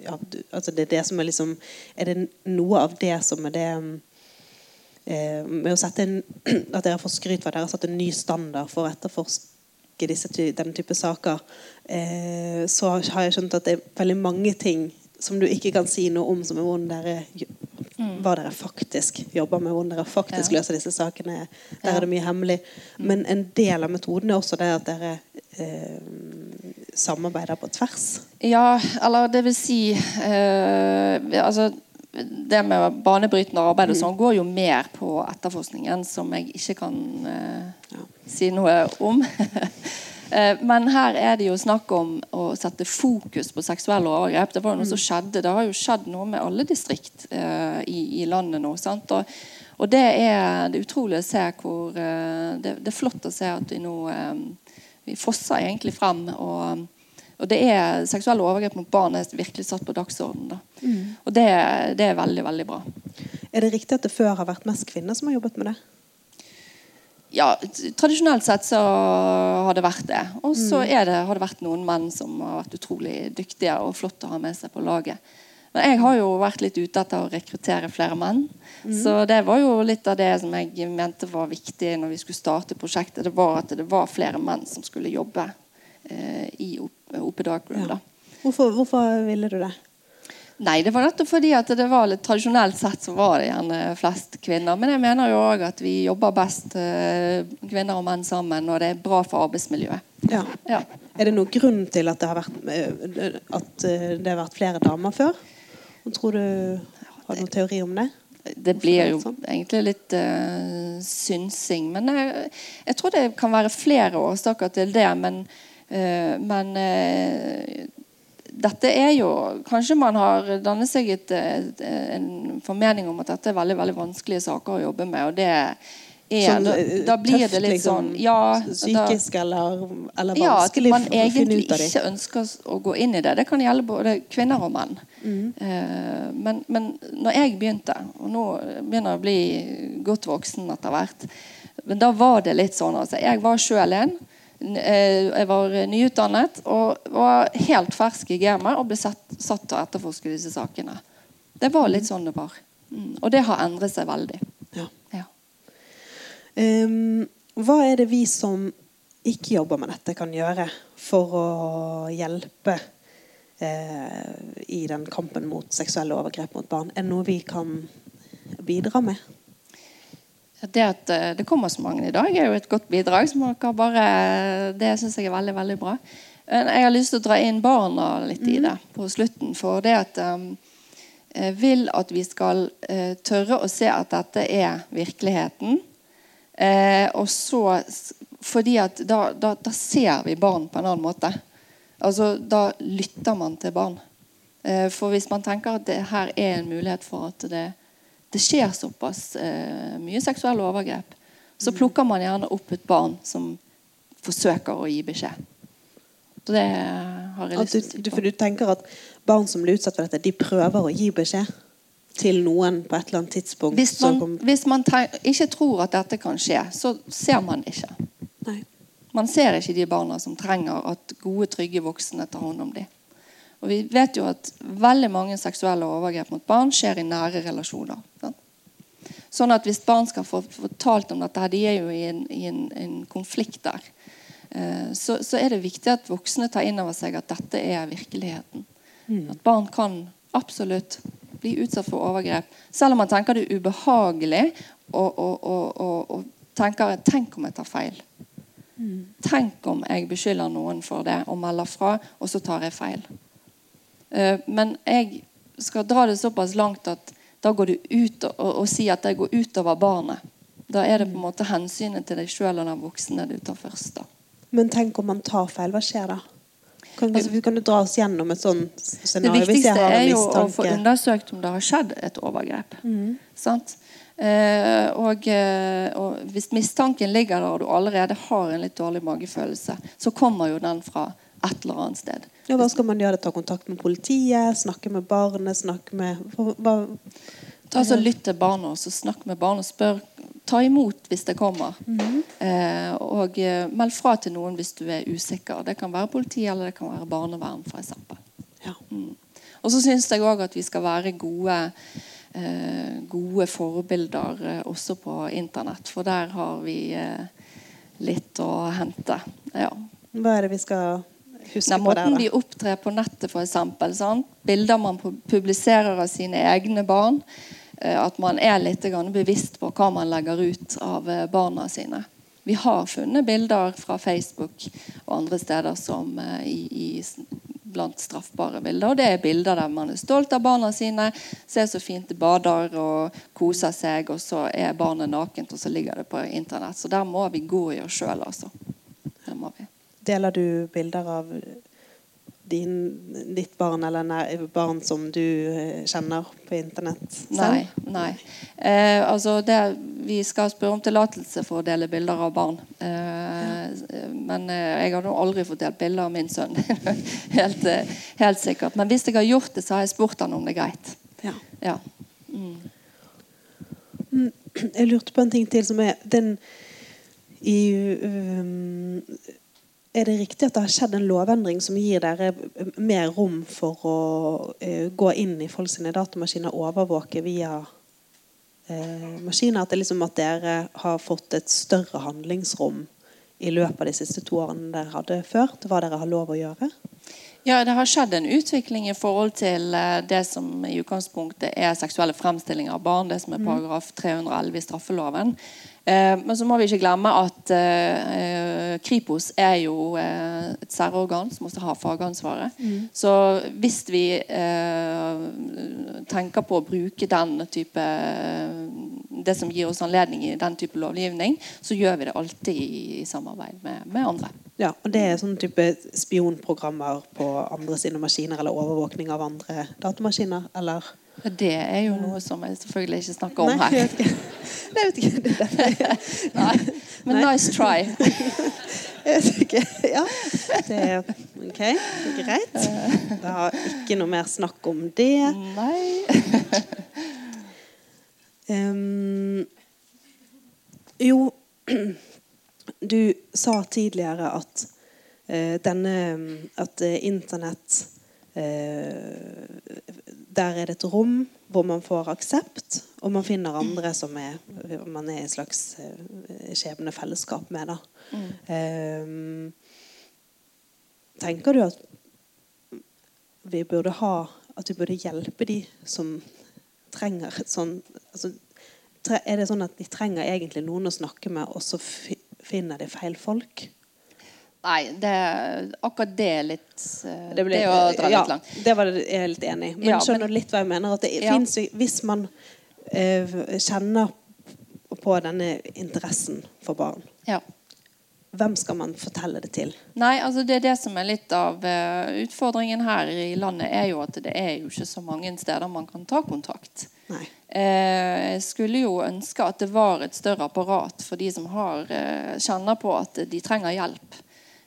ja, altså det er det som er liksom Er det noe av det som er det eh, med å sette en, At dere får skryt for at dere har satt en ny standard for å etterforske disse, denne type saker, eh, så har jeg skjønt at det er veldig mange ting som du ikke kan si noe om, som er hvordan dere mm. hva dere faktisk jobber med, hvordan dere faktisk ja. løser disse sakene. Der ja. er det mye hemmelig. Mm. Men en del av metoden er også det at dere eh, samarbeider på tvers?
Ja, eller det vil si eh, altså, Det med banebrytende arbeid og mm. sånn går jo mer på etterforskningen, som jeg ikke kan eh, ja. si noe om. Eh, men her er det jo snakk om å sette fokus på seksuelle overgrep. Det var jo noe som mm. skjedde. Det har jo skjedd noe med alle distrikt eh, i, i, landet nå. sant? Og, og det, er, det utrolig å se hvor eh, det, det, er flott å se at vi nå eh, vi fosser egentlig frem. Og, og det er seksuelle overgrep mot barn er virkelig satt på dagsordenen. Mm. Og det, det, er veldig, veldig bra.
Er det riktig at det før har vært mest kvinner som har jobbet med det?
Ja, tradisjonelt sett så har det vært det. Og så mm. har det vært noen menn som har vært utrolig dyktige og flott å ha med seg på laget. Men jeg har jo vært litt ute etter å rekruttere flere menn. Mm. Så det var jo litt av det som jeg mente var viktig når vi skulle starte prosjektet. Det var at det var flere menn som skulle jobbe i Ope Darkroom. Ja.
Hvorfor, hvorfor, ville du det?
Nei, Det var nettopp fordi at det var litt tradisjonelt sett så var det gjerne flest kvinner. Men jeg mener jo òg at vi jobber best eh, kvinner og menn sammen og det er bra for arbeidsmiljøet.
Ja. ja. Er det noen grunn til at det har vært, eh, at eh, det har vært flere damer før? Tror du Har du noen teori om det?
Det blir jo egentlig litt uh, synsing. Men jeg, jeg, tror det kan være flere årsaker til det. Men, men uh, dette er jo Kanskje man har dannet seg et, et, en formening om at dette er veldig veldig vanskelige saker å jobbe med. og det er, sånn, da, da, blir tøft, det litt liksom, sånn ja,
Psykisk da, eller, eller
vanskelig ja, at man egentlig ikke ønsker å gå inn i det. Det kan gjelde både kvinner og menn. Mm. Uh, men, men når jeg begynte, og nå begynner jeg å bli godt voksen etter hvert Men da var det litt sånn altså, Jeg var sjøl en. Eh, jeg var nyutdannet og var helt fersk i gamet og ble satt, satt til å etterforske disse sakene. Det var litt sånn det var. Mm. Og det har endret seg veldig. Ja. ja.
Um, hva er det vi som ikke jobber med dette, kan gjøre for å hjelpe uh, i den kampen mot seksuelle overgrep mot barn? Er det noe vi kan bidra med?
Det at eh, det kommer så mange i dag, er jo et godt bidrag. Bare, det syns jeg er veldig veldig bra. Jeg har lyst til å dra inn barna litt i mm. det på slutten. For det at um, jeg vil at vi skal uh, tørre å se at dette er virkeligheten. Eh, og så fordi at da, da, da, ser vi barn på en annen måte. Altså, Da lytter man til barn. Eh, for hvis man tenker at det her er en mulighet for at det, det skjer såpass eh, mye seksuelle overgrep, så plukker man gjerne opp et barn som forsøker å gi beskjed. Så det har jeg lyst til å
si på. For du tenker at barn som blir utsatt for dette, de prøver å gi beskjed? til noen på et eller annet tidspunkt.
Hvis man, hvis man ikke tror at dette kan skje, så ser man ikke. Nei. Man ser ikke de barna som trenger at gode, trygge voksne tar hånd om dem. Og Vi vet jo at veldig mange seksuelle overgrep mot barn skjer i nære relasjoner. Sånn at Hvis barn skal få fortalt om dette, de er jo i en, i en, en konflikt der, eh, så, så, er det viktig at voksne tar inn over seg at dette er virkeligheten. Mm. At barn kan absolutt bli utsatt for overgrep. Selv om man tenker det er ubehagelig og, og, og, og tenker Tenk om jeg tar feil. Mm. Tenk om jeg beskylder noen for det og melder fra, og så tar jeg feil. Uh, men jeg skal dra det såpass langt at da går du ut og, og, og sier at det går utover barnet. Da er det på en måte hensynet til deg sjøl og den voksne du tar først. da.
Men tenk om man tar feil. Hva skjer da? Kan, du- kan du dra oss gjennom et sånt
Det
scenario? jeg
viktigste er jo å få undersøkt om det har skjedd et overgrep. Sant? Eh, og, eh, og hvis mistanken ligger der, og du allerede har en litt dårlig magefølelse, så kommer jo den fra et eller annet sted.
Ja, hva skal man gjøre? Ta kontakt med politiet? Snakke med barnet? Snakke med hva,
Ta så Lytt til barna, så snakk med barna. Spør, ta imot hvis det kommer. eh, og eh, meld fra til noen hvis du er usikker. Det kan være politi eller det kan være barnevern. For eksempel.
ja.
Mm. Og så syns jeg òg at vi skal være gode, eh, gode forbilder eh, også på internett. For der har vi eh, litt å hente. Ja.
Hva er det vi skal huske
Den
på det.
måten de opptrer på nettet, for eksempel. Bilder man publiserer av sine egne barn. eh, At man er litt bevisst på hva man legger ut av eh, barna sine. Vi har funnet bilder fra Facebook og andre steder som eh, i, i, blant straffbare bilder. Og det er bilder der man er stolt av barna sine, ser så fint de bader og koser seg, og så er barnet nakent, og så ligger det på internett. Så der må vi gå i oss sjøl, altså. Det må vi.
Deler du bilder av din, ditt barn eller nær, barn som du eh, kjenner på internett selv?
Nei. nei. Eh, altså det, vi skal spørre om tillatelse for å dele bilder av barn. Eh, Men eh, jeg har nå aldri fått delt bilder av min sønn. helt, eh, helt sikkert. Men hvis jeg har gjort det, så har jeg spurt han om det er greit.
Ja.
Ja. Mm.
Jeg lurte på en ting til som er den i um, Er det riktig at det har skjedd en lovendring som gir dere mer rom for å eh, gå inn i folks datamaskiner og overvåke via eh, maskiner? At det liksom at dere har fått et større handlingsrom i løpet av de siste to årene dere hadde før? Til hva dere har lov å gjøre?
Ja, det har skjedd en utvikling i forhold til eh, det som i utgangspunktet er seksuelle fremstillinger av barn, det som er paragraf 311 i straffeloven. Eh, men så må vi ikke glemme at eh, eh, Kripos er jo et særorgan som også har fagansvaret. Så hvis vi tenker på å bruke den type det som gir oss anledning i den type lovgivning, så gjør vi det alltid i, i samarbeid med, med andre.
Ja, og Det er sånne type spionprogrammer på andre sine maskiner eller overvåkning av andre datamaskiner? Eller?
Det er jo noe som jeg selvfølgelig ikke snakker om
Nei,
her.
jeg. Nei, jeg vet ikke. Det er derfor.
Nei, men
Nei.
nice try.
Jeg vet ikke. Ja, det er ok. Greit. Da har ikke noe mer snakk om det.
Nei.
Um, jo, du sa tidligere at uh, denne At uh, internett eh, Der er det et rom hvor man får aksept, og man finner andre som er, man er i et slags eh, skjebnefellesskap med. Da. Ehm, tenker du at vi burde ha At vi burde hjelpe de som trenger et sånn altså, Er det sånn at de trenger egentlig noen å snakke med, og så finner de feil folk?
Nei, det, akkurat det er litt eh, Det,
ble-
er å dra
ja,
litt langt.
Det var jeg er helt enig i. Men
Ja,
skjønner litt hva jeg mener? At det
Ja.
finnes Hvis man eh, kjenner på denne interessen for barn,
Ja.
hvem skal man fortelle det til?
Nei, altså det er det som er litt av uh, utfordringen her i landet, er jo at det er jo ikke så mange steder man kan ta kontakt.
Nei.
Eh, Jeg skulle jo ønske at det var et større apparat for de som har, eh, kjenner på at de trenger hjelp.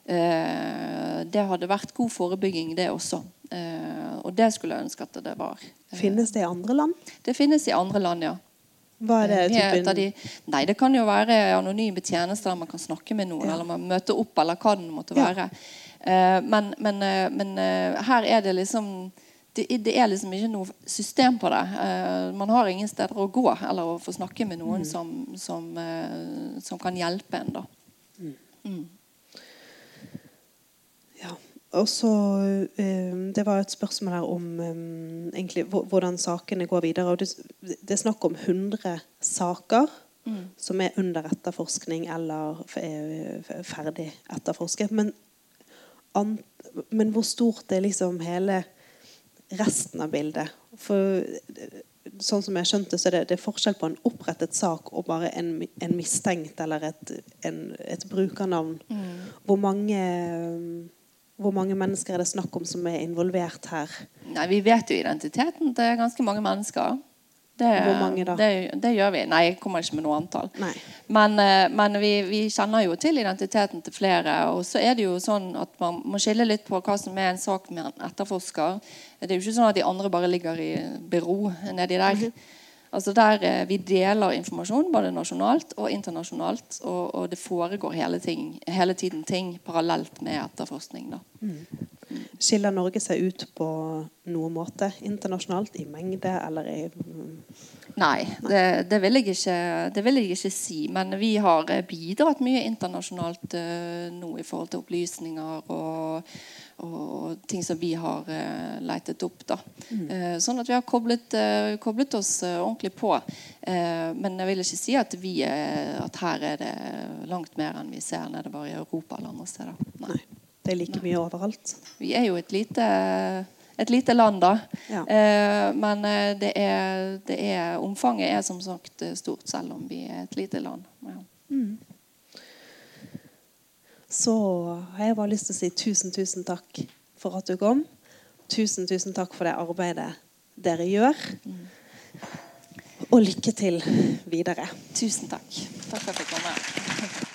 Eh, Det hadde vært god forebygging, det også. Eh, Og det skulle jeg ønske at det var. Eh,
Finnes det i andre land?
Det finnes i andre land, ja.
Hva er det typen
de, nei, det kan jo være anonyme tjenester der man kan snakke med noen,
Ja.
eller man møter opp, eller hva det måtte
Ja.
være. Eh, men men, men her er det liksom det, det er liksom ikke noe system på det. Eh, man har ingen steder å gå eller å få snakke med
Mm.
noen som, som, eh, som kan hjelpe en. da. Mm.
Ja. Og så eh, Det var et spørsmål her om eh, egentlig hvordan sakene går videre. Og det, det er snakk om 100 saker som er under etterforskning eller eh, ferdig etterforsket. Men, men hvor stort er liksom hele resten av bildet? For sånn som jeg skjønte, så er det, det er forskjell på en opprettet sak og bare en, en mistenkt eller et, en, et brukernavn. Hvor mange Hvor mange mennesker er det snakk om som er involvert her?
Nei, Vi vet jo identiteten til ganske mange mennesker. Det,
Hvor mange da?
Det, det gjør vi. Nei, jeg kommer ikke med noe antall.
Nei.
Men, eh, men vi, vi kjenner jo til identiteten til flere. Og så er det jo sånn at man må skille litt på hva som er en sak med en etterforsker. Det er jo ikke sånn at de andre bare ligger i bero nedi der. Altså der eh, Vi deler informasjon både nasjonalt og internasjonalt. Og, og det foregår hele, ting, hele tiden ting parallelt med etterforskning. da.
Skiller Norge seg ut på noen måte internasjonalt? I mengde eller i
Nei, det, det, vil jeg ikke, det vil jeg ikke si. Men vi har eh, bidratt mye internasjonalt eh, nå i forhold til opplysninger og, og ting som vi har letet leitet opp. da. Eh, sånn at vi har koblet, eh, koblet oss eh, ordentlig på. Eh, men jeg vil ikke si at, vi, eh, at her er det langt mer enn vi ser nedover i Europa eller andre steder. Nei.
Nei. Det er like mye overalt.
Vi er jo et lite, et lite land, da.
Ja.
Eh, men eh, det er, det er, omfanget er som sagt eh, stort, selv om vi er et lite land. Ja.
Så har jeg bare lyst til å si tusen, tusen takk for at du kom. Tusen, tusen takk for det arbeidet dere gjør. Og lykke til videre.
Tusen takk. Takk for at jeg kom. med.